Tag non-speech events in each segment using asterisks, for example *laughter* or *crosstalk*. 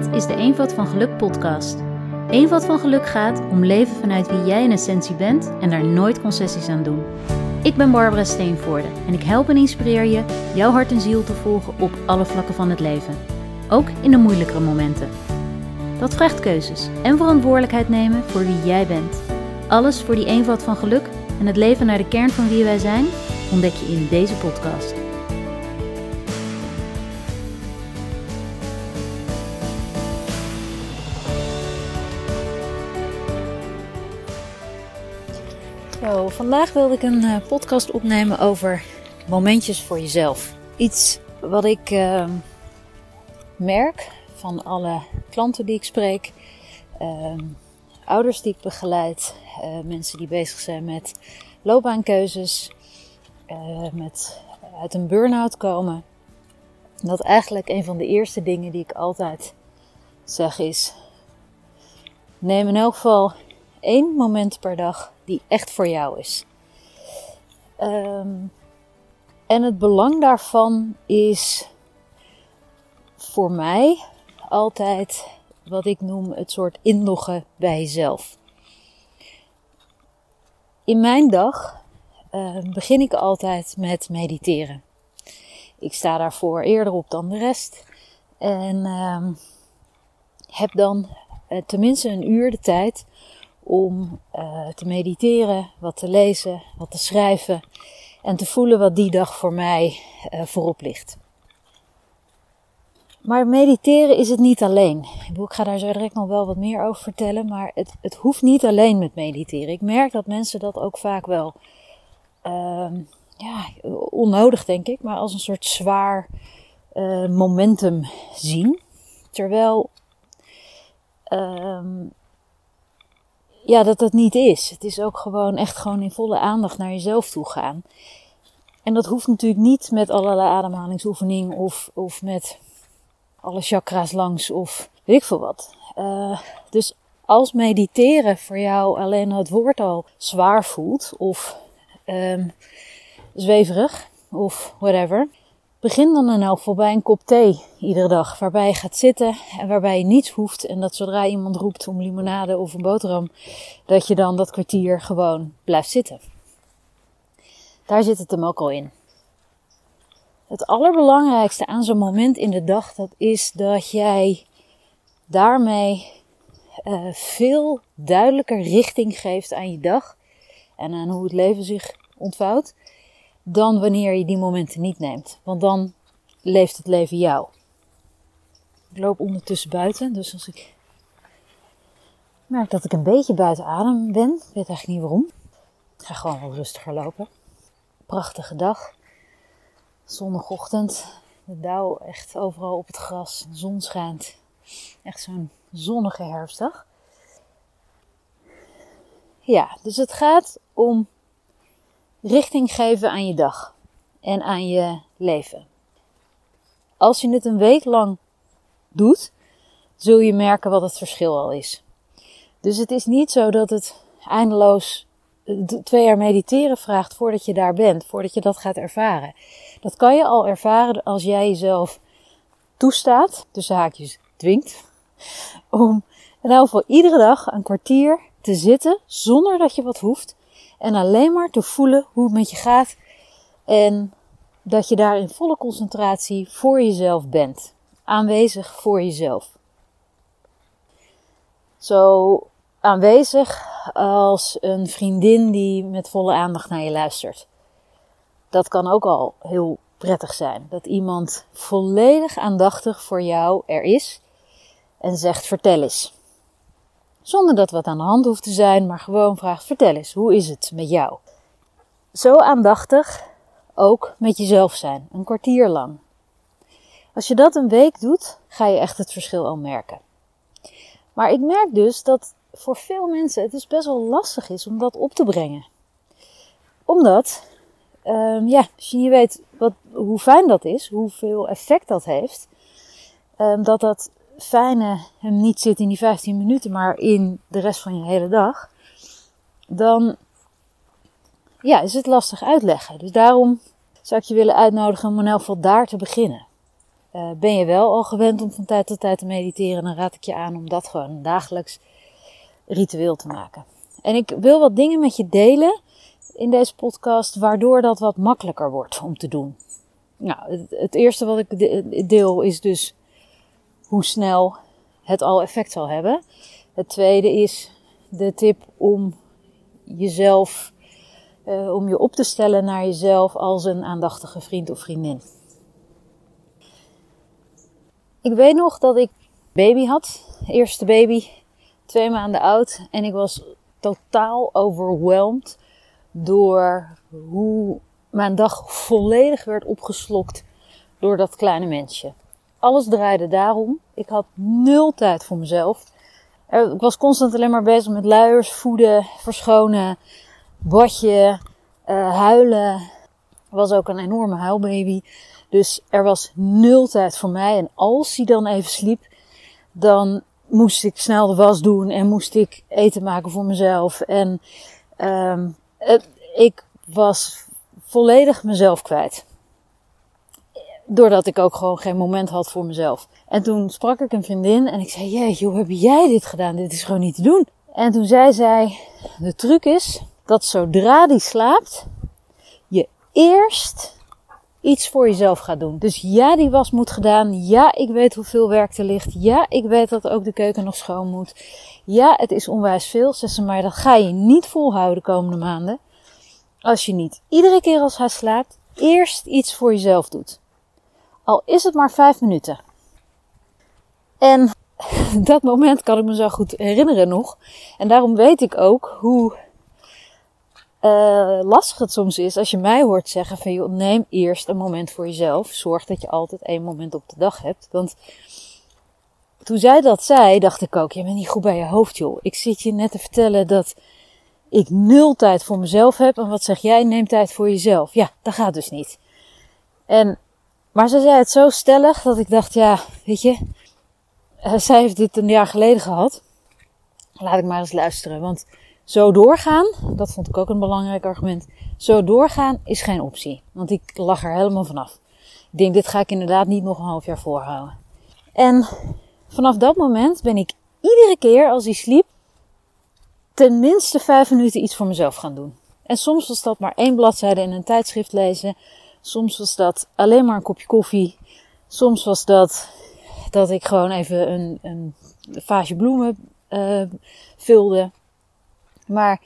Dit is de Eenvoud van Geluk podcast. Eenvoud van Geluk gaat om leven vanuit wie jij in essentie bent en daar nooit concessies aan doen. Ik ben Barbara Steenvoorde en ik help en inspireer je jouw hart en ziel te volgen op alle vlakken van het leven. Ook in de moeilijkere momenten. Dat vraagt keuzes en verantwoordelijkheid nemen voor wie jij bent. Alles voor die eenvoud van geluk en het leven naar de kern van wie wij zijn ontdek je in deze podcast. Vandaag wilde ik een eh, podcast opnemen over momentjes voor jezelf. Iets wat ik uh, merk van alle klanten die ik spreek, uh, ouders die ik begeleid, uh, mensen die bezig zijn met loopbaankeuzes, met uit een burn-out komen. Dat eigenlijk een van de eerste dingen die ik altijd zeg is: neem in elk geval één moment per dag die echt voor jou is. Um, en het belang daarvan is voor mij altijd wat ik noem het soort inloggen bij jezelf. In mijn dag uh, begin ik altijd met mediteren. Ik sta daarvoor eerder op dan de rest. En uh, heb dan uh, tenminste een uur de tijd om uh, te mediteren, wat te lezen, wat te schrijven en te voelen wat die dag voor mij uh, voorop ligt. Maar mediteren is het niet alleen. Ik ga daar zo direct nog wel wat meer over vertellen, maar het, het hoeft niet alleen met mediteren. Ik merk dat mensen dat ook vaak wel, uh, ja, onnodig denk ik, maar als een soort zwaar uh, momentum zien. Terwijl um, ja, dat dat niet is. Het is ook gewoon echt gewoon in volle aandacht naar jezelf toe gaan. En dat hoeft natuurlijk niet met allerlei ademhalingsoefening of, of met alle chakra's langs of weet ik veel wat. Uh, dus als mediteren voor jou alleen het woord al zwaar voelt of um, zweverig of whatever, Begin dan in elk geval bij een kop thee iedere dag, waarbij je gaat zitten en waarbij je niets hoeft. En dat zodra iemand roept om limonade of een boterham, dat je dan dat kwartier gewoon blijft zitten. Daar zit het hem ook al in. Het allerbelangrijkste aan zo'n moment in de dag, dat is dat jij daarmee uh, veel duidelijker richting geeft aan je dag en aan hoe het leven zich ontvouwt dan wanneer je die momenten niet neemt. Want dan leeft het leven jou. Ik loop ondertussen buiten, dus als ik merk dat ik een beetje buiten adem ben, ik weet eigenlijk niet waarom. Ik ga gewoon wat rustiger lopen. Prachtige dag. Zondagochtend. De dauw echt overal op het gras. De zon schijnt. Echt zo'n zonnige herfstdag. Ja, dus het gaat om richting geven aan je dag en aan je leven. Als je het een week lang doet, zul je merken wat het verschil al is. Dus het is niet zo dat het eindeloos eh, twee jaar mediteren vraagt voordat je daar bent, voordat je dat gaat ervaren. Dat kan je al ervaren als jij jezelf toestaat, tussen haakjes dwingt, om in elk geval iedere dag een kwartier te zitten zonder dat je wat hoeft en alleen maar te voelen hoe het met je gaat. En dat je daar in volle concentratie voor jezelf bent. Aanwezig voor jezelf. Zo aanwezig als een vriendin die met volle aandacht naar je luistert. Dat kan ook al heel prettig zijn. Dat iemand volledig aandachtig voor jou er is en zegt: vertel eens. Zonder dat wat aan de hand hoeft te zijn, maar gewoon vraagt: vertel eens, hoe is het met jou? Zo aandachtig ook met jezelf zijn, een kwartier lang. Als je dat een week doet, ga je echt het verschil al merken. Maar ik merk dus dat voor veel mensen het dus best wel lastig is om dat op te brengen. Omdat, um, ja, als je niet weet wat, hoe fijn dat is, hoeveel effect dat heeft, um, dat dat fijne hem niet zit in die 15 minuten, maar in de rest van je hele dag, dan ja, is het lastig uitleggen. Dus daarom zou ik je willen uitnodigen om in elk geval daar te beginnen. Uh, ben je wel al gewend om van tijd tot tijd te mediteren, dan raad ik je aan om dat gewoon een dagelijks ritueel te maken. En ik wil wat dingen met je delen in deze podcast, waardoor dat wat makkelijker wordt om te doen. Nou, het eerste wat ik deel is dus hoe snel het al effect zal hebben. Het tweede is de tip om jezelf, uh, om je op te stellen naar jezelf als een aandachtige vriend of vriendin. Ik weet nog dat ik baby had, eerste baby, twee maanden oud, en ik was totaal overweldigd door hoe mijn dag volledig werd opgeslokt door dat kleine mensje. Alles draaide daarom. Ik had nul tijd voor mezelf. Ik was constant alleen maar bezig met luiers, voeden, verschonen, badje, uh, huilen. Was ook een enorme huilbaby. Dus er was nul tijd voor mij. En als hij dan even sliep, dan moest ik snel de was doen en moest ik eten maken voor mezelf. En um, ik was volledig mezelf kwijt. Doordat ik ook gewoon geen moment had voor mezelf. En toen sprak ik een vriendin en ik zei: Jee, hoe heb jij dit gedaan? Dit is gewoon niet te doen. En toen zei zij: De truc is dat zodra die slaapt, je eerst iets voor jezelf gaat doen. Dus ja, die was moet gedaan. Ja, ik weet hoeveel werk er ligt. Ja, ik weet dat ook de keuken nog schoon moet. Ja, het is onwijs veel. Ze maar dat ga je niet volhouden de komende maanden. Als je niet iedere keer als hij slaapt, eerst iets voor jezelf doet. Al is het maar vijf minuten. En *laughs* dat moment kan ik me zo goed herinneren nog. En daarom weet ik ook hoe uh, lastig het soms is als je mij hoort zeggen van joh, neem eerst een moment voor jezelf. Zorg dat je altijd één moment op de dag hebt. Want toen zij dat zei, dacht ik ook, je bent niet goed bij je hoofd joh. Ik zit je net te vertellen dat ik nul tijd voor mezelf heb. En wat zeg jij, neem tijd voor jezelf. Ja, dat gaat dus niet. En, maar ze zei het zo stellig dat ik dacht, ja, weet je, uh, zij heeft dit een jaar geleden gehad. Laat ik maar eens luisteren, want zo doorgaan, dat vond ik ook een belangrijk argument. Zo doorgaan is geen optie. Want ik lag er helemaal vanaf. Ik denk, dit ga ik inderdaad niet nog een half jaar voorhouden. En vanaf dat moment ben ik iedere keer als hij sliep, tenminste vijf minuten iets voor mezelf gaan doen. En soms was dat maar één bladzijde in een tijdschrift lezen. Soms was dat alleen maar een kopje koffie. Soms was dat dat ik gewoon even een, een vaasje bloemen uh, vulde. Maar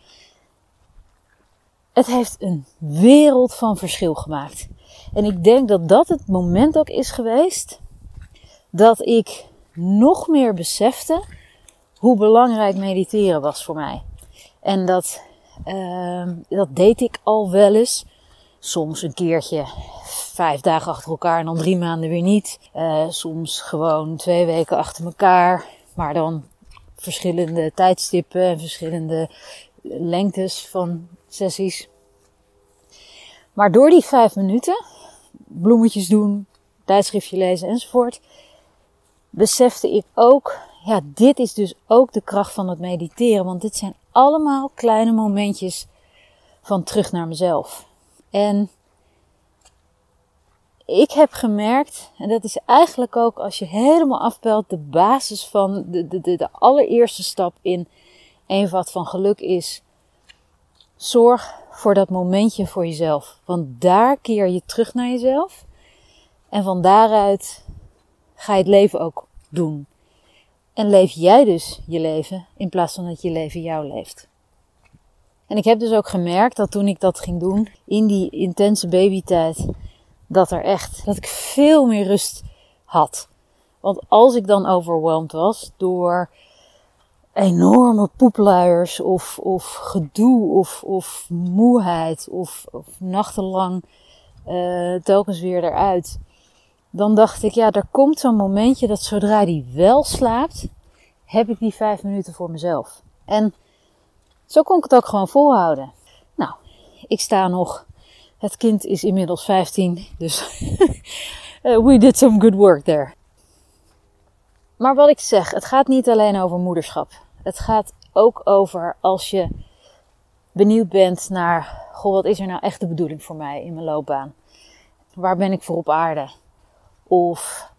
het heeft een wereld van verschil gemaakt. En ik denk dat dat het moment ook is geweest dat ik nog meer besefte hoe belangrijk mediteren was voor mij. En dat, uh, dat deed ik al wel eens. Soms een keertje vijf dagen achter elkaar en dan drie maanden weer niet. Uh, soms gewoon twee weken achter elkaar. Maar dan verschillende tijdstippen en verschillende lengtes van sessies. Maar door die vijf minuten, bloemetjes doen, tijdschriftje lezen enzovoort, besefte ik ook, ja, dit is dus ook de kracht van het mediteren. Want dit zijn allemaal kleine momentjes van terug naar mezelf. En ik heb gemerkt, en dat is eigenlijk ook als je helemaal afpelt, de basis van de, de, de, de allereerste stap in eenvoud van geluk is. Zorg voor dat momentje voor jezelf. Want daar keer je terug naar jezelf. En van daaruit ga je het leven ook doen. En leef jij dus je leven in plaats van dat je leven jou leeft. En ik heb dus ook gemerkt dat toen ik dat ging doen, in die intense babytijd, dat er echt, dat ik veel meer rust had. Want als ik dan overweldigd was door enorme poepluiers of, of gedoe of, of moeheid of, of nachtenlang uh, telkens weer eruit. Dan dacht ik, ja, er komt zo'n momentje dat zodra die wel slaapt, heb ik die vijf minuten voor mezelf. En zo kon ik het ook gewoon volhouden. Nou, ik sta nog het kind is inmiddels 15, dus uh, *laughs* we did some good work there. Maar wat ik zeg, het gaat niet alleen over moederschap. Het gaat ook over als je benieuwd bent naar, goh, wat is er nou echt de bedoeling voor mij in mijn loopbaan? Waar ben ik voor op aarde? Of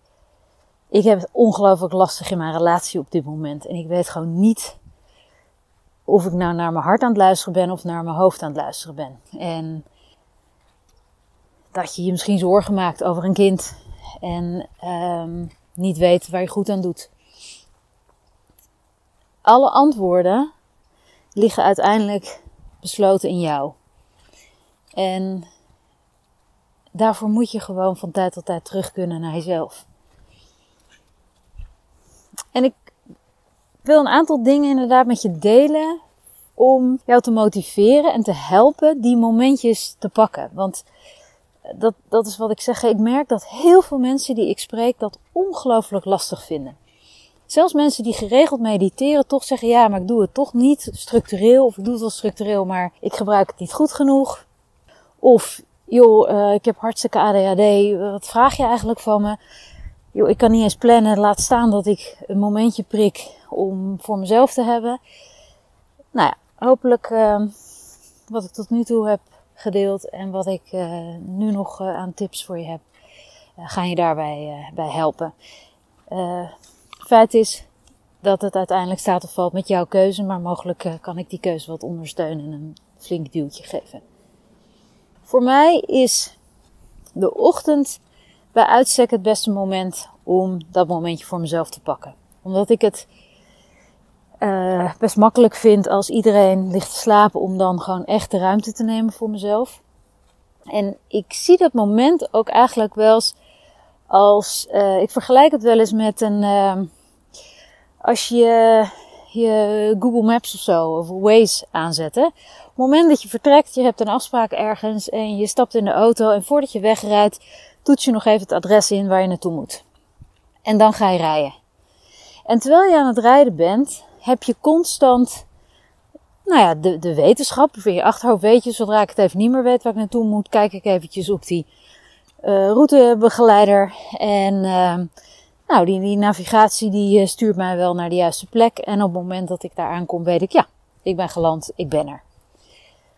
ik heb het ongelooflijk lastig in mijn relatie op dit moment. En ik weet gewoon niet of ik nou naar mijn hart aan het luisteren ben of naar mijn hoofd aan het luisteren ben. En dat je je misschien zorgen maakt over een kind en um, niet weet waar je goed aan doet. Alle antwoorden liggen uiteindelijk besloten in jou. En daarvoor moet je gewoon van tijd tot tijd terug kunnen naar jezelf. En ik wil een aantal dingen inderdaad met je delen om jou te motiveren en te helpen die momentjes te pakken. Want dat, dat is wat ik zeg. Ik merk dat heel veel mensen die ik spreek dat ongelooflijk lastig vinden. Zelfs mensen die geregeld mediteren toch zeggen, ja, maar ik doe het toch niet structureel. Of ik doe het wel structureel, maar ik gebruik het niet goed genoeg. Of, joh, uh, ik heb hartstikke ADHD. Wat vraag je eigenlijk van me? Joh, ik kan niet eens plannen. Laat staan dat ik een momentje prik om voor mezelf te hebben. Nou ja, hopelijk uh, wat ik tot nu toe heb gedeeld en wat ik uh, nu nog uh, aan tips voor je heb, uh, ga je daarbij bij helpen. feit is dat het uiteindelijk staat of valt met jouw keuze, maar mogelijk kan ik die keuze wat ondersteunen en een flink duwtje geven. Voor mij is de ochtend bij uitstek het beste moment om dat momentje voor mezelf te pakken. Omdat ik het uh, best makkelijk vind als iedereen ligt te slapen om dan gewoon echt de ruimte te nemen voor mezelf. En ik zie dat moment ook eigenlijk wel eens als, uh, ik vergelijk het wel eens met een, uh, als je je Google Maps of zo, of Waze aanzet. Het moment dat je vertrekt, je hebt een afspraak ergens en je stapt in de auto en voordat je wegrijdt, toets je nog even het adres in waar je naartoe moet. En dan ga je rijden. En terwijl je aan het rijden bent, heb je constant, nou ja, de, de wetenschap. In je achterhoofd weet je, zodra ik het even niet meer weet waar ik naartoe moet, kijk ik eventjes op die uh, routebegeleider. En uh, nou, die, die navigatie die uh, stuurt mij wel naar de juiste plek. En op het moment dat ik daar aankom, weet ik, ja, ik ben geland, ik ben er.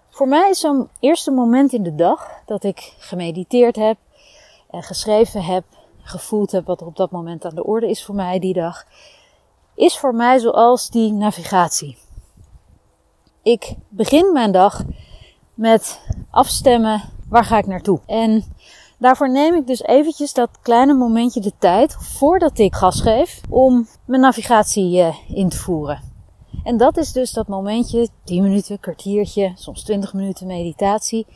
Voor mij is zo'n eerste moment in de dag dat ik gemediteerd heb en geschreven heb, gevoeld heb wat er op dat moment aan de orde is voor mij die dag is voor mij zoals die navigatie. Ik begin mijn dag met afstemmen waar ga ik naartoe. En daarvoor neem ik dus eventjes dat kleine momentje de tijd voordat ik gas geef om mijn navigatie uh, in te voeren. En dat is dus dat momentje, 10 minuten, kwartiertje, soms 20 minuten meditatie,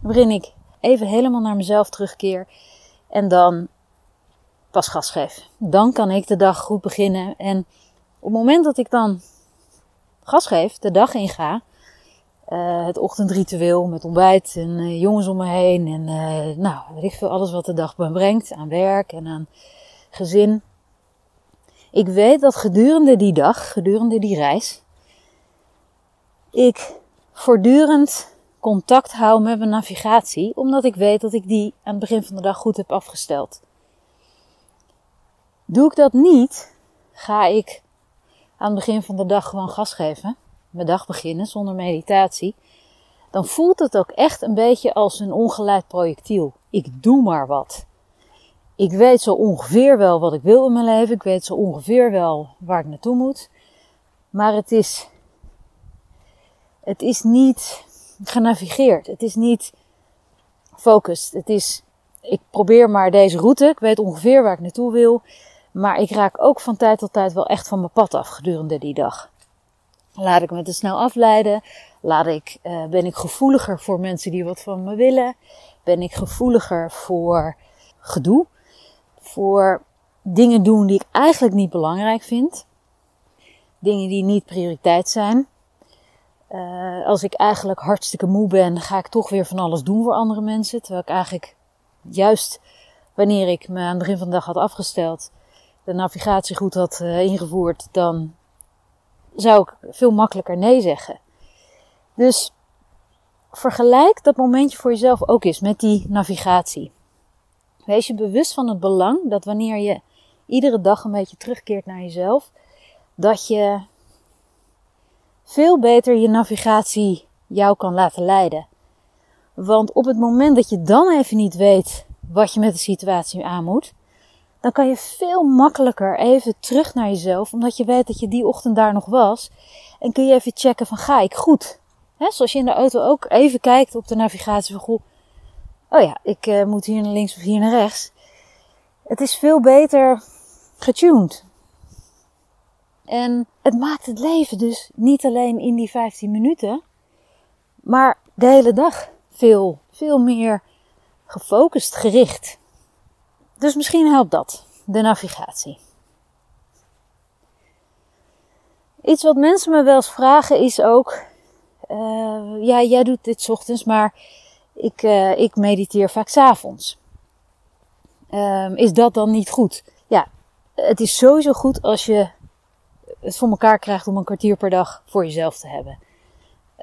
waarin ik even helemaal naar mezelf terugkeer en dan pas gas geef. Dan kan ik de dag goed beginnen. En op het moment dat ik dan gas geef, de dag inga, uh, het ochtendritueel met ontbijt en uh, jongens om me heen en uh, nou, ik veel, alles wat de dag me brengt aan werk en aan gezin. Ik weet dat gedurende die dag, gedurende die reis, ik voortdurend contact hou met mijn navigatie, omdat ik weet dat ik die aan het begin van de dag goed heb afgesteld. Doe ik dat niet, ga ik aan het begin van de dag gewoon gas geven, mijn dag beginnen zonder meditatie, dan voelt het ook echt een beetje als een ongeleid projectiel. Ik doe maar wat. Ik weet zo ongeveer wel wat ik wil in mijn leven, ik weet zo ongeveer wel waar ik naartoe moet, maar het is, het is niet genavigeerd, het is niet focused, het is, ik probeer maar deze route, ik weet ongeveer waar ik naartoe wil, maar ik raak ook van tijd tot tijd wel echt van mijn pad af gedurende die dag. Laat ik me te snel afleiden? Laat ik, uh, ben ik gevoeliger voor mensen die wat van me willen? Ben ik gevoeliger voor gedoe? Voor dingen doen die ik eigenlijk niet belangrijk vind? Dingen die niet prioriteit zijn? Uh, als ik eigenlijk hartstikke moe ben, ga ik toch weer van alles doen voor andere mensen. Terwijl ik eigenlijk juist wanneer ik me aan het begin van de dag had afgesteld, de navigatie goed had uh, ingevoerd, dan zou ik veel makkelijker nee zeggen. Dus vergelijk dat momentje voor jezelf ook eens met die navigatie. Wees je bewust van het belang dat wanneer je iedere dag een beetje terugkeert naar jezelf, dat je veel beter je navigatie jou kan laten leiden. Want op het moment dat je dan even niet weet wat je met de situatie aan moet, dan kan je veel makkelijker even terug naar jezelf, omdat je weet dat je die ochtend daar nog was. En kun je even checken van ga ik goed? He, zoals je in de auto ook even kijkt op de navigatie van goh, oh ja, ik uh, moet hier naar links of hier naar rechts. Het is veel beter getuned. En het maakt het leven dus niet alleen in die 15 minuten, maar de hele dag veel, veel meer gefocust, gericht. Dus misschien helpt dat, de navigatie. Iets wat mensen me wel eens vragen is ook, uh, ja, jij doet dit ochtends, maar ik, uh, ik mediteer vaak s avonds. Um, is dat dan niet goed? Ja, het is sowieso goed als je het voor elkaar krijgt om een kwartier per dag voor jezelf te hebben.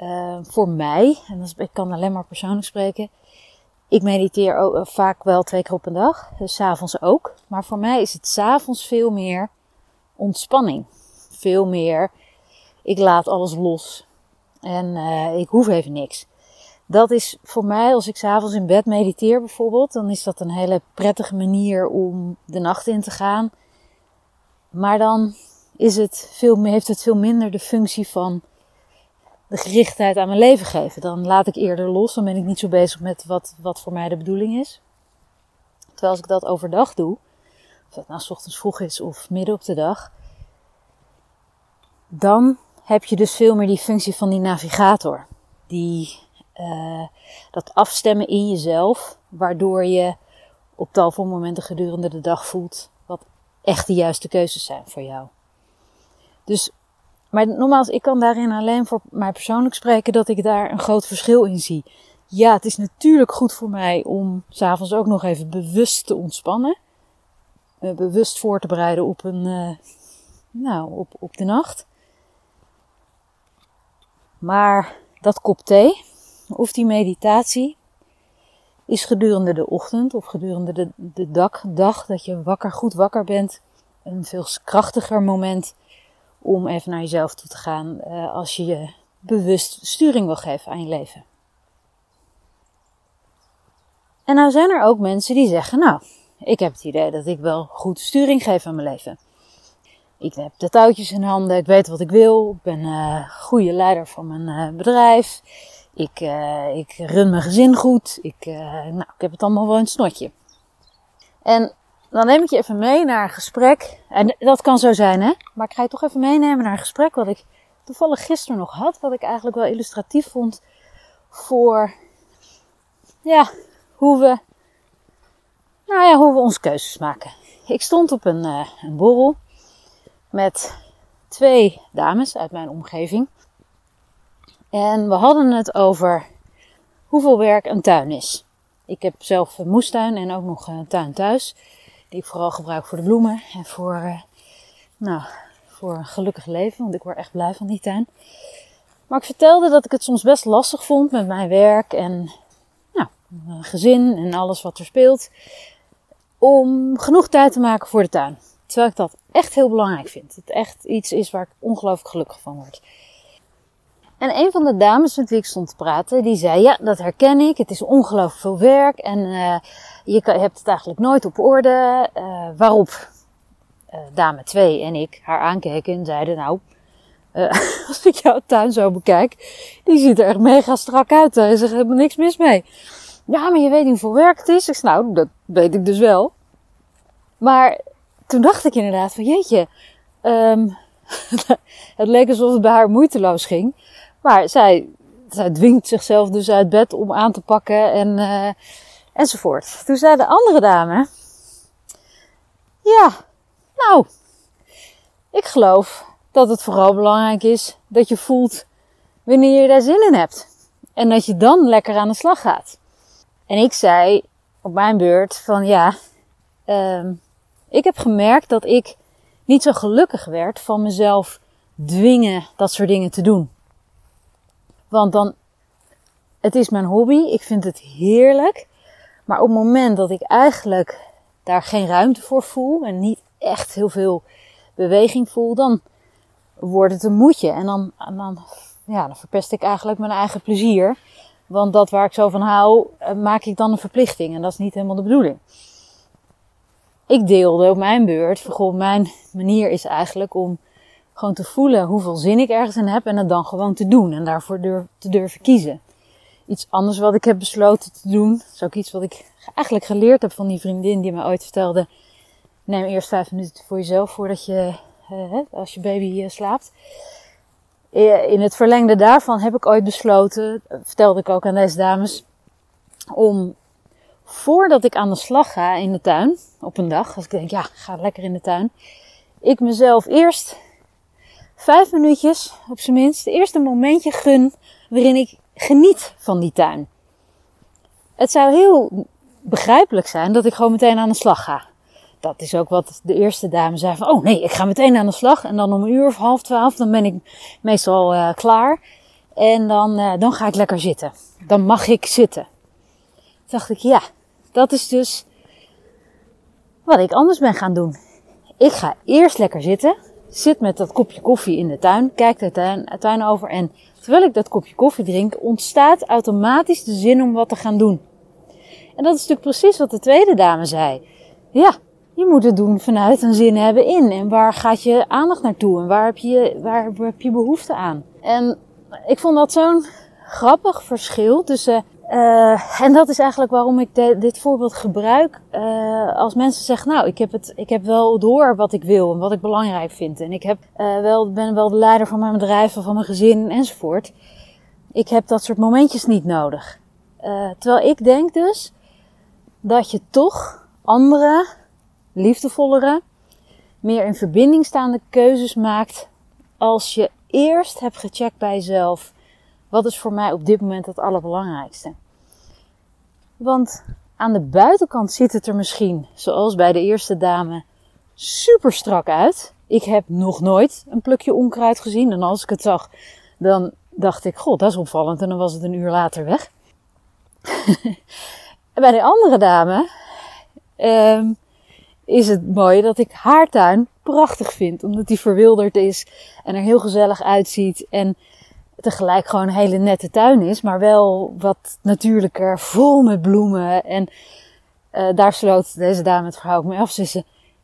Uh, voor mij, en ik kan alleen maar persoonlijk spreken, ik mediteer ook eh, vaak wel twee keer op een dag, dus s'avonds ook. Maar voor mij is het s'avonds veel meer ontspanning. Veel meer, ik laat alles los en uh, ik hoef even niks. Dat is voor mij, als ik s'avonds in bed mediteer bijvoorbeeld, dan is dat een hele prettige manier om de nacht in te gaan. Maar dan is het veel, heeft het veel minder de functie van de gerichtheid aan mijn leven geven. Dan laat ik eerder los, dan ben ik niet zo bezig met wat, wat voor mij de bedoeling is. Terwijl als ik dat overdag doe, of dat nou s ochtends vroeg is of midden op de dag, dan heb je dus veel meer die functie van die navigator. Die, uh, dat afstemmen in jezelf, waardoor je op tal van momenten gedurende de dag voelt wat echt de juiste keuzes zijn voor jou. Dus maar nogmaals, ik kan daarin alleen voor mij persoonlijk spreken dat ik daar een groot verschil in zie. Ja, het is natuurlijk goed voor mij om s'avonds ook nog even bewust te ontspannen. Uh, bewust voor te bereiden op een, uh, nou, op, op de nacht. Maar dat kop thee of die meditatie is gedurende de ochtend of gedurende de, de dag, dag dat je wakker, goed wakker bent, een veel krachtiger moment om even naar jezelf toe te gaan uh, als je je bewust sturing wil geven aan je leven. En nou zijn er ook mensen die zeggen, nou, ik heb het idee dat ik wel goed sturing geef aan mijn leven. Ik heb de touwtjes in handen, ik weet wat ik wil, ik ben uh, goede leider van mijn uh, bedrijf, ik, ik run mijn gezin goed, ik, nou, ik heb het allemaal wel een snotje. En dan neem ik je even mee naar een gesprek. En dat kan zo zijn, hè? Maar ik ga je toch even meenemen naar een gesprek wat ik toevallig gisteren nog had. Wat ik eigenlijk wel illustratief vond voor, ja, hoe we, nou ja, hoe we onze keuzes maken. Ik stond op een, uh, een borrel met twee dames uit mijn omgeving. En we hadden het over hoeveel werk een tuin is. Ik heb zelf een moestuin en ook nog een tuin thuis. Die ik vooral gebruik voor de bloemen en voor, uh, nou, voor een gelukkig leven. Want ik word echt blij van die tuin. Maar ik vertelde dat ik het soms best lastig vond met mijn werk en nou, mijn gezin en alles wat er speelt. Om genoeg tijd te maken voor de tuin. Terwijl ik dat echt heel belangrijk vind. Het echt iets is waar ik ongelooflijk gelukkig van word. En een van de dames met wie ik stond te praten, die zei, ja, dat herken ik. Het is ongelooflijk veel werk en uh, je hebt het eigenlijk nooit op orde. Uh, waarop uh, dame 2 en ik haar aankeken en zeiden, nou, *laughs* als ik jouw tuin zo bekijk, die ziet er echt mega strak uit. Daar is er helemaal niks mis mee. Ja, maar je weet niet hoeveel werk het is. Ik zei, nou, dat weet ik dus wel. Maar toen dacht ik inderdaad van, jeetje, um, *laughs* het leek alsof het bij haar moeiteloos ging. Maar zij, zij dwingt zichzelf dus uit bed om aan te pakken en, uh, enzovoort. Toen zei de andere dame, ja, nou, ik geloof dat het vooral belangrijk is dat je voelt wanneer je daar zin in hebt. En dat je dan lekker aan de slag gaat. En ik zei op mijn beurt van ja, um, ik heb gemerkt dat ik niet zo gelukkig werd van mezelf dwingen dat soort dingen te doen. Want dan, het is mijn hobby, ik vind het heerlijk. Maar op het moment dat ik eigenlijk daar geen ruimte voor voel en niet echt heel veel beweging voel, dan wordt het een moedje. En dan, dan, ja, dan verpest ik eigenlijk mijn eigen plezier. Want dat waar ik zo van hou, eh, maak ik dan een verplichting. En dat is niet helemaal de bedoeling. ik deelde op mijn beurt. Mijn manier is eigenlijk om gewoon te voelen hoeveel zin ik ergens in heb en het dan gewoon te doen en daarvoor durf, te durven kiezen. Iets anders wat ik heb besloten te doen, is ook iets wat ik eigenlijk geleerd heb van die vriendin die me ooit vertelde: neem eerst vijf minuten voor jezelf voordat je, uh, als je baby uh, slaapt. In het verlengde daarvan heb ik ooit besloten, vertelde ik ook aan deze dames, om voordat ik aan de slag ga in de tuin, op een dag, als ik denk, ja, ga lekker in de tuin, ik mezelf eerst vijf minuutjes, op zijn minst, het eerste momentje gun waarin ik geniet van die tuin. Het zou heel begrijpelijk zijn dat ik gewoon meteen aan de slag ga. Dat is ook wat de eerste dame zei van, oh nee, ik ga meteen aan de slag. En dan om een uur of half twaalf, dan ben ik meestal uh, klaar. En dan, uh, dan ga ik lekker zitten. Dan mag ik zitten. Toen dacht ik, ja, dat is dus wat ik anders ben gaan doen. Ik ga eerst lekker zitten. Zit met dat kopje koffie in de tuin. Kijk de tuin, tuin over. En terwijl ik dat kopje koffie drink, ontstaat automatisch de zin om wat te gaan doen. En dat is natuurlijk precies wat de tweede dame zei. Ja, je moet het doen vanuit een zin hebben in. En waar gaat je aandacht naartoe? En waar heb je, waar heb je behoefte aan? En ik vond dat zo'n grappig verschil tussen uh, en dat is eigenlijk waarom ik dit voorbeeld gebruik. Uh, als mensen zeggen, nou, ik heb, het, ik heb wel door wat ik wil en wat ik belangrijk vind. En ik heb, uh, wel, ben wel de leider van mijn bedrijf of van mijn gezin enzovoort. Ik heb dat soort momentjes niet nodig. terwijl ik denk dus dat je toch andere, liefdevollere, meer in verbinding staande keuzes maakt als je eerst hebt gecheckt bij jezelf wat is voor mij op dit moment het allerbelangrijkste? Want aan de buitenkant ziet het er misschien, zoals bij de eerste dame, super strak uit. Ik heb nog nooit een plukje onkruid gezien. En als ik het zag, dan dacht ik, god, dat is opvallend. En dan was het een uur later weg. *laughs* bij de andere dame um, is het mooi dat ik haar tuin prachtig vind. Omdat die verwilderd is en er heel gezellig uitziet. En tegelijk gewoon een hele nette tuin is, maar wel wat natuurlijker, vol met bloemen. En uh, daar sloot deze dame het verhaal ook mee af. Ze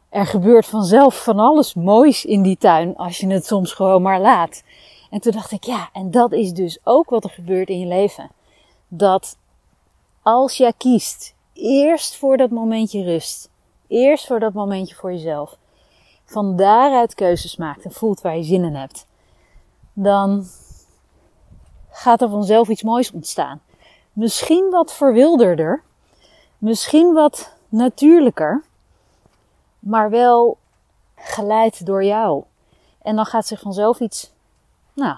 er gebeurt vanzelf van alles moois in die tuin als je het soms gewoon maar laat. En toen dacht ik, ja, en dat is dus ook wat er gebeurt in je leven. Dat als jij kiest, eerst voor dat momentje rust, eerst voor dat momentje voor jezelf, van daaruit keuzes maakt en voelt waar je zin in hebt, dan gaat er vanzelf iets moois ontstaan. Misschien wat verwilderder, misschien wat natuurlijker, maar wel geleid door jou. En dan gaat zich vanzelf iets, nou,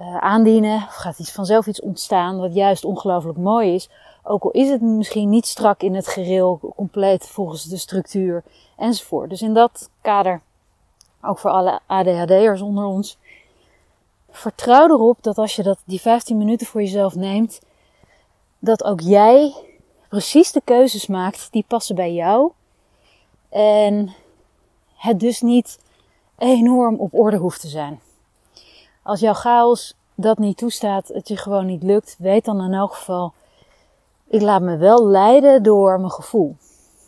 uh, aandienen, of gaat iets vanzelf iets ontstaan wat juist ongelooflijk mooi is. Ook al is het misschien niet strak in het gereel, compleet volgens de structuur enzovoort. Dus in dat kader, ook voor alle ADHD'ers onder ons, vertrouw erop dat als je dat, die 15 minuten voor jezelf neemt, dat ook jij precies de keuzes maakt die passen bij jou. En het dus niet enorm op orde hoeft te zijn. Als jouw chaos dat niet toestaat, het je gewoon niet lukt, weet dan in elk geval, ik laat me wel leiden door mijn gevoel.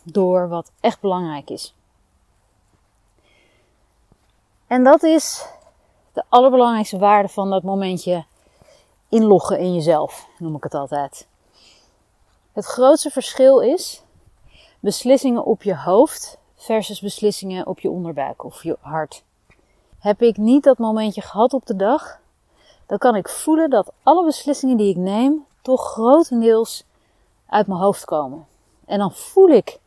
Door wat echt belangrijk is. En dat is de allerbelangrijkste waarde van dat momentje inloggen in jezelf, noem ik het altijd. Het grootste verschil is beslissingen op je hoofd versus beslissingen op je onderbuik of je hart. Heb ik niet dat momentje gehad op de dag, dan kan ik voelen dat alle beslissingen die ik neem toch grotendeels uit mijn hoofd komen. En dan voel ik,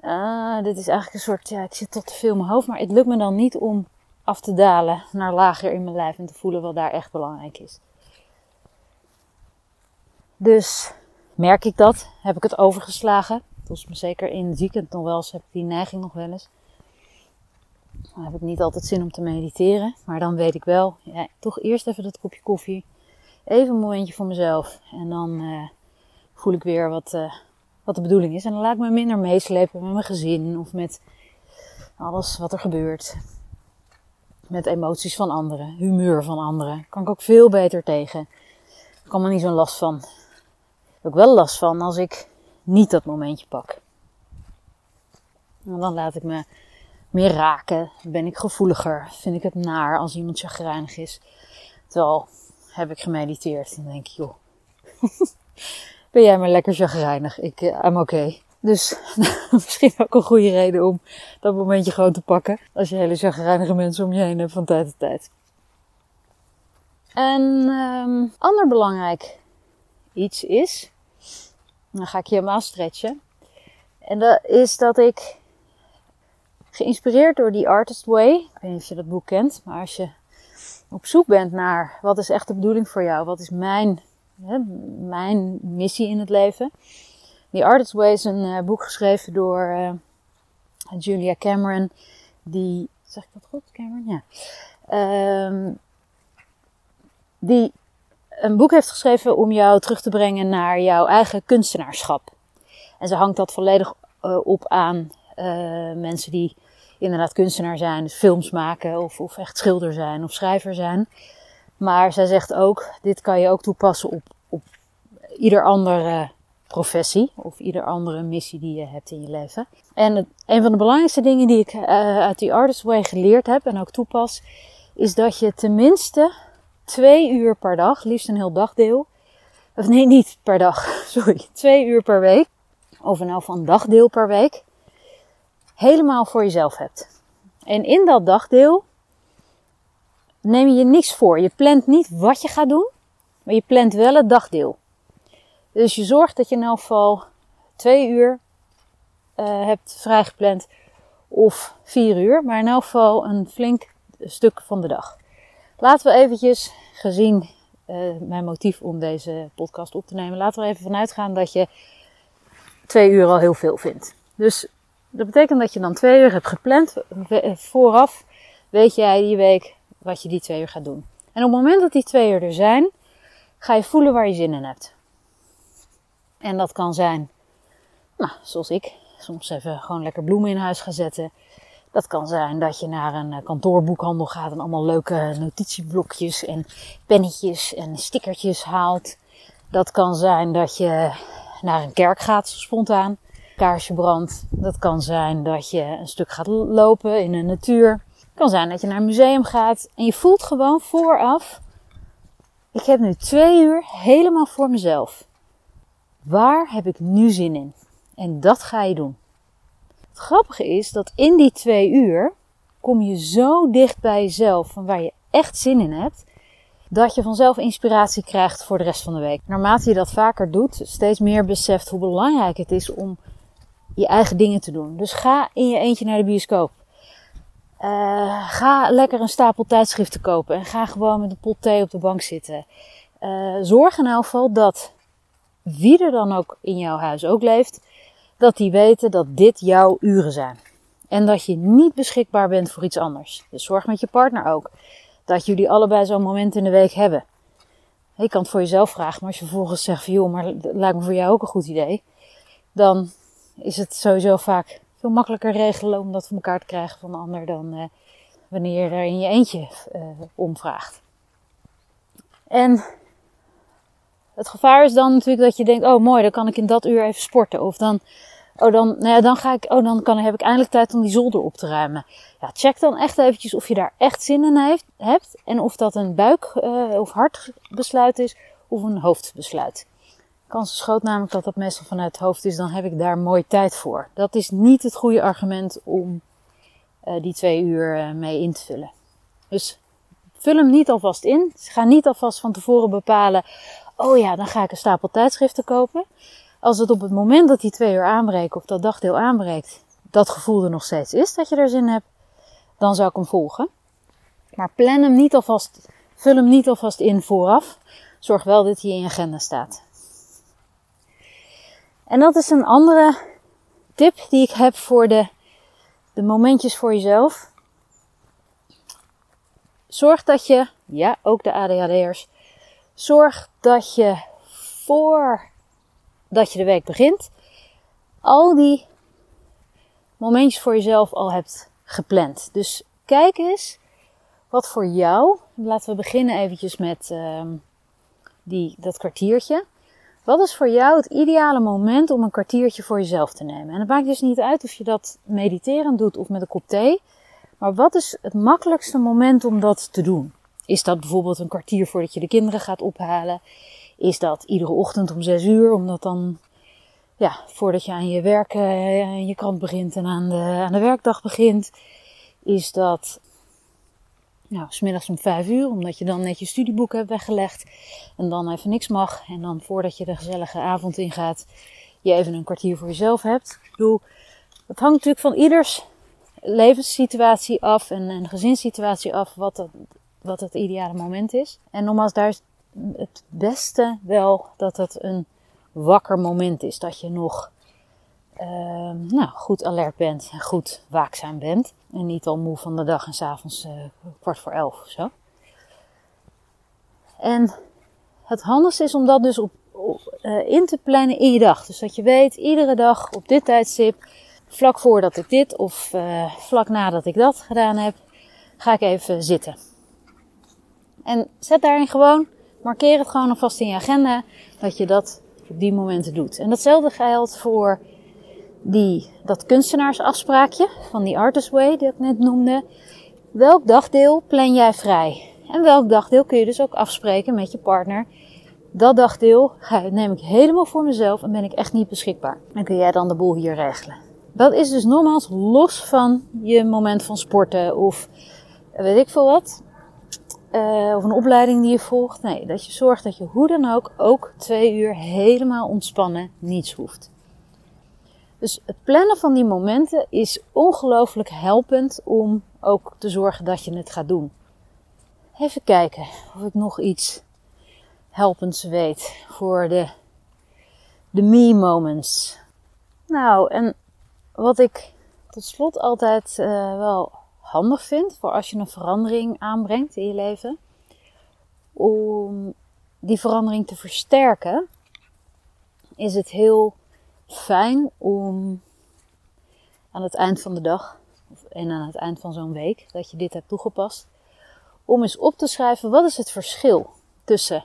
ah, dit is eigenlijk een soort, ja, ik zit tot te veel in mijn hoofd, maar het lukt me dan niet om af te dalen naar lager in mijn lijf en te voelen wat daar echt belangrijk is. Dus merk ik dat? Heb ik het overgeslagen? Volgens me zeker in het weekend nog wel eens heb ik die neiging nog wel eens. Dan heb ik niet altijd zin om te mediteren. Maar dan weet ik wel, ja, toch eerst even dat kopje koffie. Even een momentje voor mezelf. En dan uh, voel ik weer wat, uh, wat de bedoeling is. En dan laat ik me minder meeslepen met mijn gezin of met alles wat er gebeurt met emoties van anderen, humeur van anderen. Kan ik ook veel beter tegen. Ik kan er niet zo'n last van. Ik heb wel last van als ik niet dat momentje pak. En dan laat ik me meer raken. Ben ik gevoeliger. Vind ik het naar als iemand chagrijnig is. Terwijl heb ik gemediteerd. Dan denk ik, joh, *laughs* ben jij maar lekker chagrijnig. Ik, uh, I'm oké. Dus *laughs* misschien ook een goede reden om dat momentje gewoon te pakken. Als je hele chagrijnige mensen om je heen hebt van tijd tot tijd. Een um, ander belangrijk iets is, dan ga ik je helemaal stretchen. En dat is dat ik, geïnspireerd door die Artist Way, ik weet niet of je dat boek kent, maar als je op zoek bent naar wat is echt de bedoeling voor jou, wat is mijn, hè, mijn missie in het leven. Die Artist Way is een uh, boek geschreven door uh, Julia Cameron, die, zeg ik dat goed, Cameron? Ja. Um, die een boek heeft geschreven om jou terug te brengen naar jouw eigen kunstenaarschap. En ze hangt dat volledig uh, op aan mensen die inderdaad kunstenaar zijn, dus films maken of, of echt schilder zijn of schrijver zijn. Maar zij zegt ook, dit kan je ook toepassen op, op ieder andere professie of ieder andere missie die je hebt in je leven. En een van de belangrijkste dingen die ik uh, uit die Artist Way geleerd heb en ook toepas, is dat je tenminste twee uur per dag, liefst een heel dagdeel. Of nee, niet per dag, *laughs* sorry. Twee uur per week. Of nou van dagdeel per week. Helemaal voor jezelf hebt. En in dat dagdeel neem je je niks voor. Je plant niet wat je gaat doen, maar je plant wel het dagdeel. Dus je zorgt dat je in elk geval twee uur uh, hebt vrijgepland of vier uur, maar in elk geval een flink stuk van de dag. Laten we eventjes, gezien uh, mijn motief om deze podcast op te nemen, laten we even vanuit gaan dat je twee uur al heel veel vindt. Dus dat betekent dat je dan twee uur hebt gepland. Vooraf weet jij die week wat je die twee uur gaat doen. En op het moment dat die twee uur er zijn, ga je voelen waar je zin in hebt. En dat kan zijn, nou, zoals ik, soms even gewoon lekker bloemen in huis gaan zetten. Dat kan zijn dat je naar een eh, kantoorboekhandel gaat en allemaal leuke notitieblokjes en pennetjes en stickertjes haalt. Dat kan zijn dat je naar een kerk gaat spontaan, kaarsje brandt. Dat kan zijn dat je een stuk gaat lopen in de natuur. Het kan zijn dat je naar een museum gaat en je voelt gewoon vooraf, ik heb nu twee uur helemaal voor mezelf. Waar heb ik nu zin in? En dat ga je doen. Het grappige is dat in die twee uur kom je zo dicht bij jezelf van waar je echt zin in hebt, dat je vanzelf inspiratie krijgt voor de rest van de week. Naarmate je dat vaker doet, steeds meer beseft hoe belangrijk het is om je eigen dingen te doen. Dus ga in je eentje naar de bioscoop. Uh, ga lekker een stapel tijdschriften kopen en ga gewoon met een pot thee op de bank zitten. Uh, zorg in elk geval dat wie er dan ook in jouw huis ook leeft, dat die weten dat dit jouw uren zijn. En dat je niet beschikbaar bent voor iets anders. Dus zorg met je partner ook dat jullie allebei zo'n moment in de week hebben. Je kan het voor jezelf vragen, maar als je vervolgens zegt van joh, maar het lijkt me voor jou ook een goed idee. Dan is het sowieso vaak veel makkelijker regelen om dat voor elkaar te krijgen van de ander dan uh, wanneer je er in je eentje uh, om vraagt. En het gevaar is dan natuurlijk dat je denkt, oh mooi, dan kan ik in dat uur even sporten. Of dan, oh dan, nou ja, dan ga ik, oh dan kan, heb ik eindelijk tijd om die zolder op te ruimen. Ja, check dan echt eventjes of je daar echt zin in hebt. En of dat een buik- uh, of hartbesluit is of een hoofdbesluit. Kans is groot namelijk dat dat meestal vanuit het hoofd is, dan heb ik daar mooi tijd voor. Dat is niet het goede argument om uh, die twee uur uh, mee in te vullen. Dus vul hem niet alvast in. Ga niet alvast van tevoren bepalen, oh ja, dan ga ik een stapel tijdschriften kopen. Als het op het moment dat die twee uur aanbreken of dat dagdeel aanbreekt, dat gevoel er nog steeds is dat je er zin in hebt, dan zou ik hem volgen. Maar plan hem niet alvast, vul hem niet alvast in vooraf. Zorg wel dat hij in je agenda staat. En dat is een andere tip die ik heb voor de, de momentjes voor jezelf. Zorg dat je, ja, ook de ADHD'ers, Zorg dat je voordat je de week begint, al die momentjes voor jezelf al hebt gepland. Dus kijk eens wat voor jou, laten we beginnen eventjes met uh, die, dat kwartiertje. Wat is voor jou het ideale moment om een kwartiertje voor jezelf te nemen? En het maakt dus niet uit of je dat mediterend doet of met een kop thee. Maar wat is het makkelijkste moment om dat te doen? Is dat bijvoorbeeld een kwartier voordat je de kinderen gaat ophalen? Is dat iedere ochtend om zes uur, omdat dan, ja, voordat je aan je werk, uh, je krant begint en aan de, aan de werkdag begint? Is dat nou, smiddags om vijf uur, omdat je dan net je studieboek hebt weggelegd en dan even niks mag. En dan voordat je de gezellige avond ingaat, je even een kwartier voor jezelf hebt. Ik bedoel, dat hangt natuurlijk van ieders levenssituatie af en, en gezinssituatie af wat het, wat het ideale moment is. En nogmaals, daar is het beste wel dat het een wakker moment is. Dat je nog uh, nou, goed alert bent en goed waakzaam bent. En niet al moe van de dag en s'avonds uh, kwart voor elf of zo. En het handigste is om dat dus op, uh, in te plannen in je dag. Dus dat je weet, iedere dag op dit tijdstip, vlak voordat ik dit of uh, vlak nadat ik dat gedaan heb, ga ik even zitten. En zet daarin gewoon, markeer het gewoon alvast in je agenda, dat je dat op die momenten doet. En datzelfde geldt voor die, dat kunstenaarsafspraakje van die Artist Way, die ik net noemde. Welk dagdeel plan jij vrij? En welk dagdeel kun je dus ook afspreken met je partner? Dat dagdeel neem ik helemaal voor mezelf en ben ik echt niet beschikbaar. En kun jij dan de boel hier regelen. Dat is dus nogmaals los van je moment van sporten of weet ik veel wat. Uh, of een opleiding die je volgt. Nee, dat je zorgt dat je hoe dan ook ook twee uur helemaal ontspannen niets hoeft. Dus het plannen van die momenten is ongelooflijk helpend om ook te zorgen dat je het gaat doen. Even kijken of ik nog iets helpends weet voor de, de me moments. Nou, en wat ik tot slot altijd uh, wel handig vind voor als je een verandering aanbrengt in je leven, om die verandering te versterken, is het heel fijn om aan het eind van de dag en aan het eind van zo'n week dat je dit hebt toegepast, om eens op te schrijven wat is het verschil tussen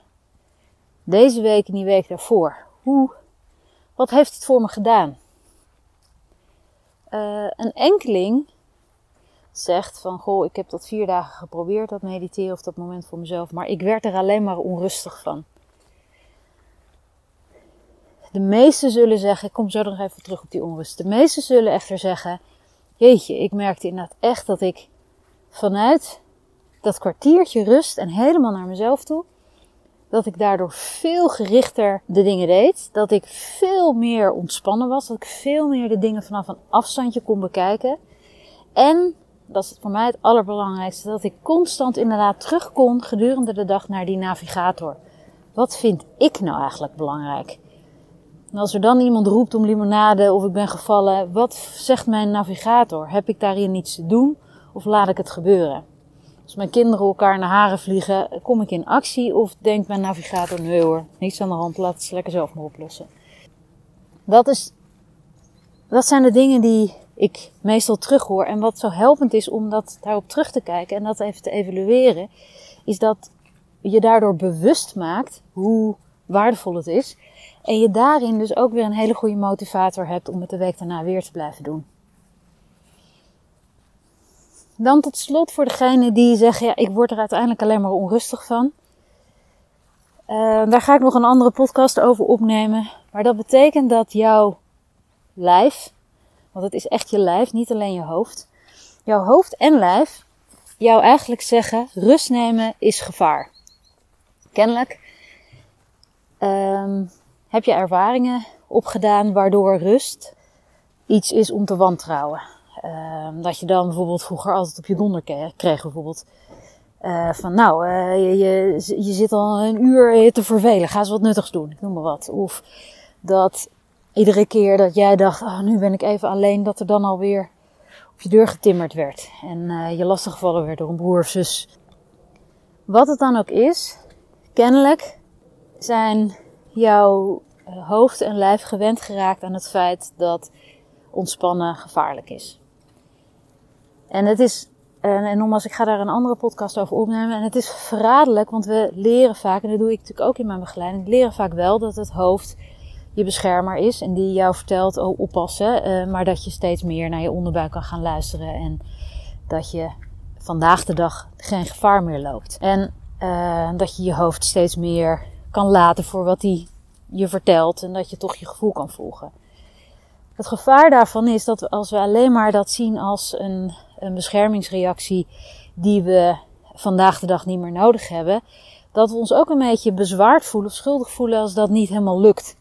deze week en die week daarvoor. Hoe, wat heeft het voor me gedaan? Uh, een enkeling zegt van, goh, ik heb dat vier dagen geprobeerd, dat mediteren of dat moment voor mezelf, maar ik werd er alleen maar onrustig van. De meesten zullen zeggen, ik kom zo nog even terug op die onrust. De meesten zullen echter zeggen, jeetje, ik merkte inderdaad echt dat ik vanuit dat kwartiertje rust en helemaal naar mezelf toe, dat ik daardoor veel gerichter de dingen deed. Dat ik veel meer ontspannen was. Dat ik veel meer de dingen vanaf een afstandje kon bekijken. En, dat is voor mij het allerbelangrijkste, dat ik constant inderdaad terug kon gedurende de dag naar die navigator. Wat vind ik nou eigenlijk belangrijk? En als er dan iemand roept om limonade of ik ben gevallen, wat zegt mijn navigator? Heb ik daarin niets te doen of laat ik het gebeuren? Als mijn kinderen elkaar naar haren vliegen, kom ik in actie of denkt mijn navigator, nee hoor, niets aan de hand, laat het lekker zelf maar oplossen. Dat, is, dat zijn de dingen die ik meestal terughoor. En wat zo helpend is om dat daarop terug te kijken en dat even te evalueren, is dat je daardoor bewust maakt hoe waardevol het is. En je daarin dus ook weer een hele goede motivator hebt om het de week daarna weer te blijven doen. Dan tot slot voor degene die zeggen, ja, ik word er uiteindelijk alleen maar onrustig van. Uh, daar ga ik nog een andere podcast over opnemen. Maar dat betekent dat jouw lijf, want het is echt je lijf, niet alleen je hoofd. Jouw hoofd en lijf jou eigenlijk zeggen, rust nemen is gevaar. Kennelijk um, heb je ervaringen opgedaan waardoor rust iets is om te wantrouwen. Uh, dat je dan bijvoorbeeld vroeger altijd op je donder kreeg, bijvoorbeeld. Uh, van nou, je, je, je, zit al een uur te vervelen, ga eens wat nuttigs doen, ik noem maar wat. Of dat iedere keer dat jij dacht, oh, nu ben ik even alleen, dat er dan alweer op je deur getimmerd werd. En uh, je lastiggevallen werd door een broer of zus. Wat het dan ook is, kennelijk zijn jouw hoofd en lijf gewend geraakt aan het feit dat ontspannen gevaarlijk is. En het is En, nogmaals, ik ga daar een andere podcast over opnemen. En het is verraderlijk, want we leren vaak, en dat doe ik natuurlijk ook in mijn begeleiding, leren vaak wel dat het hoofd je beschermer is en die jou vertelt, oh oppassen, uh, maar dat je steeds meer naar je onderbuik kan gaan luisteren en dat je vandaag de dag geen gevaar meer loopt. En uh, dat je je hoofd steeds meer kan laten voor wat hij je vertelt en dat je toch je gevoel kan volgen. Het gevaar daarvan is dat als we alleen maar dat zien als een, een beschermingsreactie die we vandaag de dag niet meer nodig hebben, dat we ons ook een beetje bezwaard voelen of schuldig voelen als dat niet helemaal lukt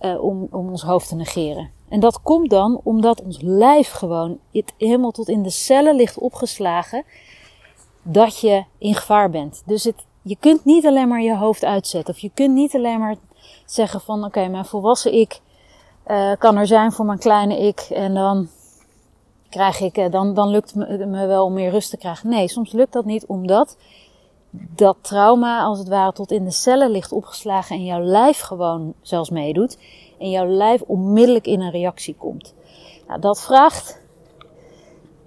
uh, om, om ons hoofd te negeren. En dat komt dan omdat ons lijf gewoon het helemaal tot in de cellen ligt opgeslagen dat je in gevaar bent. Dus het, je kunt niet alleen maar je hoofd uitzetten. Of je kunt niet alleen maar zeggen van oké, mijn volwassen ik uh, kan er zijn voor mijn kleine ik. En dan krijg ik, uh, dan, dan lukt het me wel om meer rust te krijgen. Nee, soms lukt dat niet omdat dat trauma als het ware tot in de cellen ligt opgeslagen en jouw lijf gewoon zelfs meedoet. En jouw lijf onmiddellijk in een reactie komt. Nou, dat vraagt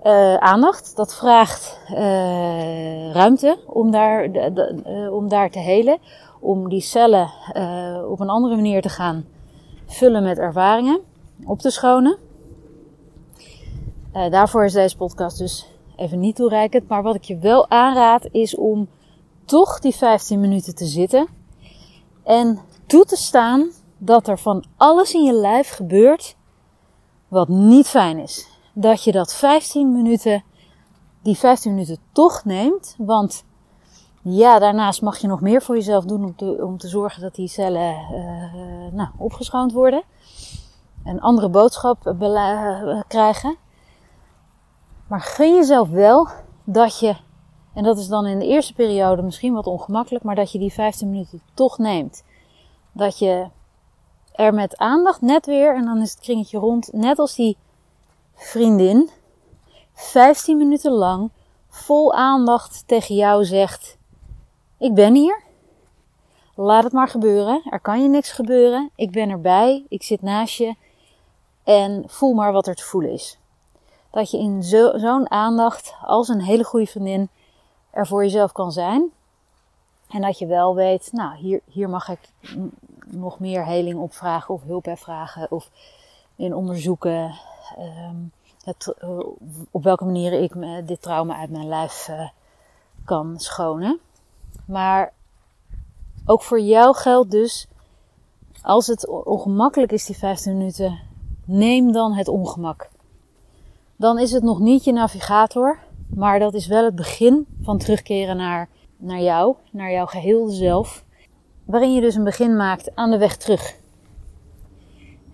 uh, aandacht. Dat vraagt uh, ruimte om daar, de, uh, om daar te helen. Om die cellen op een andere manier te gaan vullen met ervaringen. Op te schonen. daarvoor is deze podcast dus even niet toereikend. Maar wat ik je wel aanraad is om toch die 15 minuten te zitten. En toe te staan dat er van alles in je lijf gebeurt wat niet fijn is. Dat je dat 15 minuten, die 15 minuten toch neemt. Want ja, daarnaast mag je nog meer voor jezelf doen om te, om te zorgen dat die cellen uh, nou, opgeschoond worden. Een andere boodschap krijgen. Maar gun jezelf wel dat je en dat is dan in de eerste periode misschien wat ongemakkelijk, maar dat je die 15 minuten toch neemt. Dat je er met aandacht net weer, en dan is het kringetje rond, net als die vriendin, 15 minuten lang vol aandacht tegen jou zegt: Ik ben hier. Laat het maar gebeuren. Er kan je niks gebeuren. Ik ben erbij. Ik zit naast je. En voel maar wat er te voelen is. Dat je in zo'n zo aandacht als een hele goede vriendin er voor jezelf kan zijn. En dat je wel weet, nou, hier, hier mag ik nog meer heling op vragen of hulp vragen of in onderzoeken um, het, uh, op welke manier ik me, dit trauma uit mijn lijf uh, kan schonen. Maar ook voor jou geldt dus, als het ongemakkelijk is, die 15 minuten, neem dan het ongemak. Dan is het nog niet je navigator, maar dat is wel het begin van terugkeren naar, naar jou, naar jouw geheel zelf. Waarin je dus een begin maakt aan de weg terug.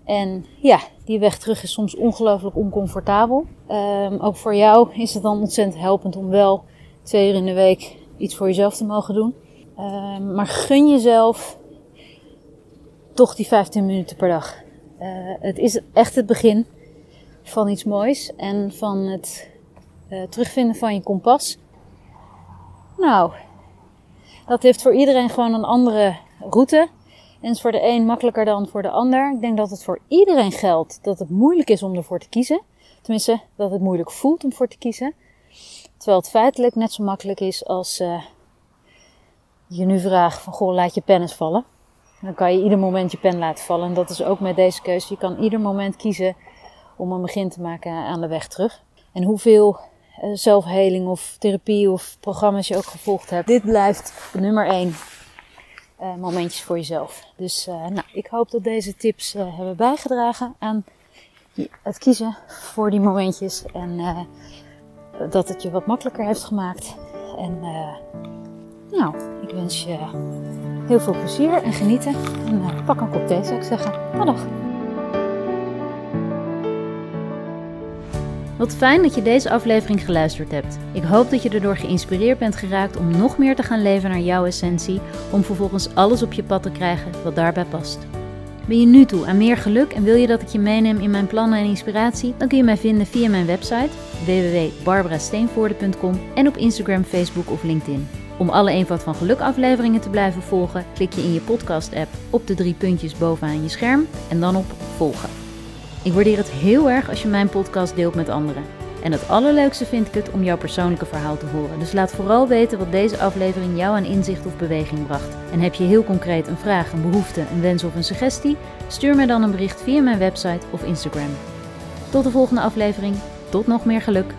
En ja, die weg terug is soms ongelooflijk oncomfortabel. Um, ook voor jou is het dan ontzettend helpend om wel twee uur in de week iets voor jezelf te mogen doen. Um, maar gun jezelf toch die 15 minuten per dag. Uh, het is echt het begin van iets moois en van het uh, terugvinden van je kompas. Nou, dat heeft voor iedereen gewoon een andere route. En is voor de een makkelijker dan voor de ander. Ik denk dat het voor iedereen geldt dat het moeilijk is om ervoor te kiezen. Tenminste, dat het moeilijk voelt om voor te kiezen. Terwijl het feitelijk net zo makkelijk is als uh, je nu vraagt van goh, laat je pen eens vallen. Dan kan je ieder moment je pen laten vallen. En dat is ook met deze keuze. Je kan ieder moment kiezen om een begin te maken aan de weg terug. En hoeveel zelfheling of therapie of programma's je ook gevolgd hebt. Dit blijft nummer 1 uh, momentjes voor jezelf. Dus uh, nou, ik hoop dat deze tips hebben bijgedragen aan het kiezen voor die momentjes. En dat het je wat makkelijker heeft gemaakt. En nou, ik wens je heel veel plezier en genieten. En pak een kop thee zou ik zeggen. dag. Wat fijn dat je deze aflevering geluisterd hebt. Ik hoop dat je erdoor geïnspireerd bent geraakt om nog meer te gaan leven naar jouw essentie, om vervolgens alles op je pad te krijgen wat daarbij past. Ben je nu toe aan meer geluk en wil je dat ik je meeneem in mijn plannen en inspiratie? Dan kun je mij vinden via mijn website www.barbarasteenvoorde.com en op Instagram, Facebook of LinkedIn. Om alle Eenvoud van Geluk afleveringen te blijven volgen, klik je in je podcast app op de drie puntjes bovenaan je scherm en dan op volgen. Ik waardeer het heel erg als je mijn podcast deelt met anderen. En het allerleukste vind ik het om jouw persoonlijke verhaal te horen. Dus laat vooral weten wat deze aflevering jou aan inzicht of beweging bracht. En heb je heel concreet een vraag, een behoefte, een wens of een suggestie? Stuur mij dan een bericht via mijn website of Instagram. Tot de volgende aflevering. Tot nog meer geluk.